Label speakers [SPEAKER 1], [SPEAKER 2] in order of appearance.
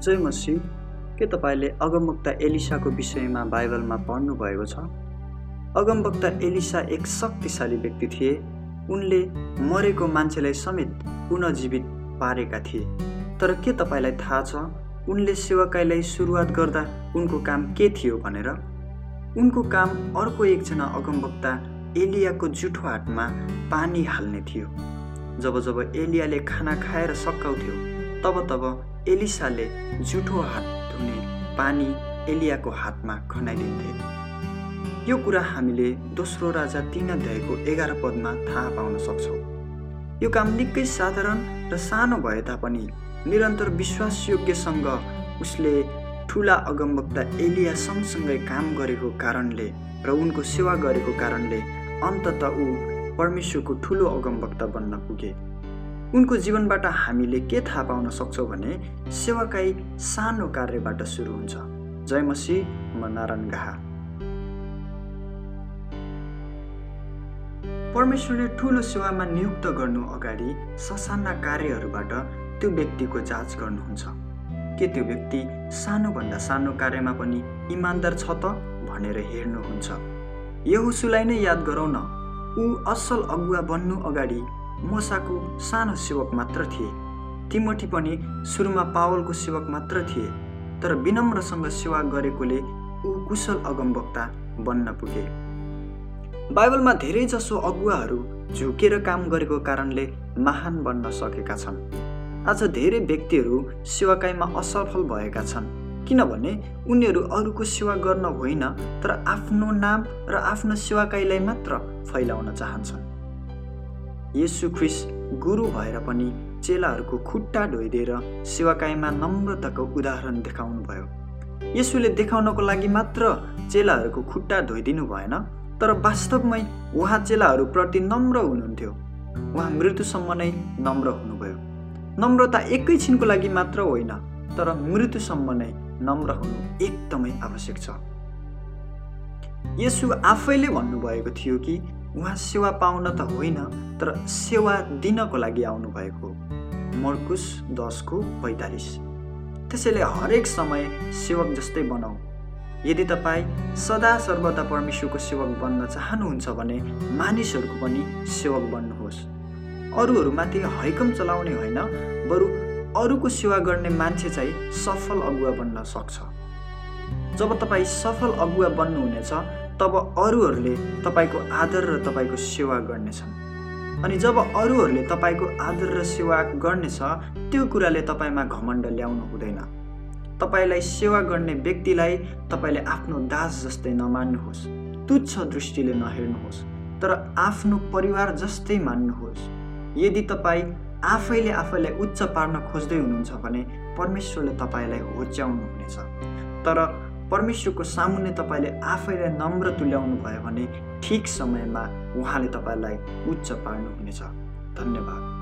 [SPEAKER 1] जय मसी के तपाईँले अगमवक्ता एलिसाको विषयमा बाइबलमा पढ्नुभएको छ? अगमवक्ता एलिसा एक शक्तिशाली व्यक्ति थिए। उनले मरेको मान्छेलाई समेत पुनजीवित पारेका थिए। तर के तपाईँलाई थाहा छ उनले सेवाकाईलाई सुरुवात गर्दा उनको काम के थियो भनेर? उनको काम अर्को एकजना अगमवक्ता एलियाको जुठो हातमा पानी हाल्ने थियो। जब जब एलियाले खाना खाएर सकाउँथ्यो तब तब एलिसाले जुठो हात धुने पानी एलियाको हातमा खनाइदिन्थे। यो कुरा हामीले दोस्रो राजा तिन अध्यायको एघार पदमा थाहा पाउन सक्छौँ। यो काम निकै साधारण र सानो भए तापनि निरन्तर विश्वासयोग्यसँग उसले ठुला अगमवक्ता एलिया सँगसँगै काम गरेको कारणले र उनको सेवा गरेको कारणले अन्तत ऊ परमेश्वरको ठुलो अगमवक्ता बन्न पुगे। उनको जीवनबाट हामीले के थाहा पाउन सक्छौँ भने सेवाकाई सानो कार्यबाट सुरु हुन्छ। जय मसी म नारायण गाहा। परमेश्वरले ठुलो सेवामा नियुक्त गर्नु अगाडि ससाना कार्यहरूबाट त्यो व्यक्तिको जाँच गर्नुहुन्छ। के त्यो व्यक्ति सानोभन्दा सानो कार्यमा पनि इमान्दार छ त भनेर हेर्नुहुन्छ। यहुसुलाई नै याद गरौँ न। ऊ असल अगुवा बन्नु अगाडि मोसाको सानो सेवक मात्र थिए। तिमठी पनि सुरुमा पावलको सेवक मात्र थिए तर विनम्रसँग सेवा गरेकोले ऊ कुशल अगमवक्ता बन्न पुगे। बाइबलमा धेरैजसो अगुवाहरू झुकेर काम गरेको कारणले महान बन्न सकेका छन्। आज धेरै व्यक्तिहरू सेवाकाईमा असफल भएका छन् किनभने उनीहरू अरूको सेवा गर्न होइन तर आफ्नो नाम र आफ्नो सेवाकाईलाई मात्र फैलाउन चाहन्छन्। ख्रिस गुरु भएर पनि चेलाहरूको खुट्टा धोइदिएर सेवाकाईमा नम्रताको उदाहरण देखाउनु भयो यसुले देखाउनको लागि मात्र चेलाहरूको खुट्टा धोइदिनु भएन तर वास्तवमै उहाँ चेलाहरूप्रति नम्र हुनुहुन्थ्यो। उहाँ मृत्युसम्म नै नम्र हुनुभयो। नम्रता एकैछिनको लागि मात्र होइन तर मृत्युसम्म नै नम्र हुनु एकदमै आवश्यक छ। यसु आफैले भन्नुभएको थियो कि उहाँ सेवा पाउन त होइन तर सेवा दिनको लागि आउनुभएको मर्कुस दसको पैँतालिस। त्यसैले हरेक समय सेवक जस्तै बनाऊ। यदि तपाईँ सदा सर्वदा परमेश्वरको सेवक बन्न चाहनुहुन्छ भने मानिसहरूको पनि सेवक बन्नुहोस्। अरूहरूमाथि हैकम चलाउने होइन बरु अरूको सेवा गर्ने मान्छे चाहिँ सफल अगुवा बन्न सक्छ। जब तपाईँ सफल अगुवा बन्नुहुनेछ तब अरूहरूले तपाईँको आदर र तपाईँको सेवा गर्नेछन्। अनि जब अरूहरूले तपाईँको आदर र सेवा गर्नेछ त्यो कुराले तपाईँमा घमण्ड ल्याउनु हुँदैन। तपाईँलाई सेवा गर्ने व्यक्तिलाई तपाईँले आफ्नो दास जस्तै नमान्नुहोस् तुच्छ दृष्टिले नहेर्नुहोस् तर आफ्नो परिवार जस्तै मान्नुहोस्। यदि तपाईँ आफैले आफैलाई उच्च पार्न खोज्दै हुनुहुन्छ भने परमेश्वरले तपाईँलाई होच्याउनु हुनेछ। तर परमेश्वरको सामुन्ने तपाईँले आफैलाई नम्र तुल्याउनु भयो भने ठिक समयमा उहाँले तपाईँलाई उच्च पार्नुहुनेछ। धन्यवाद।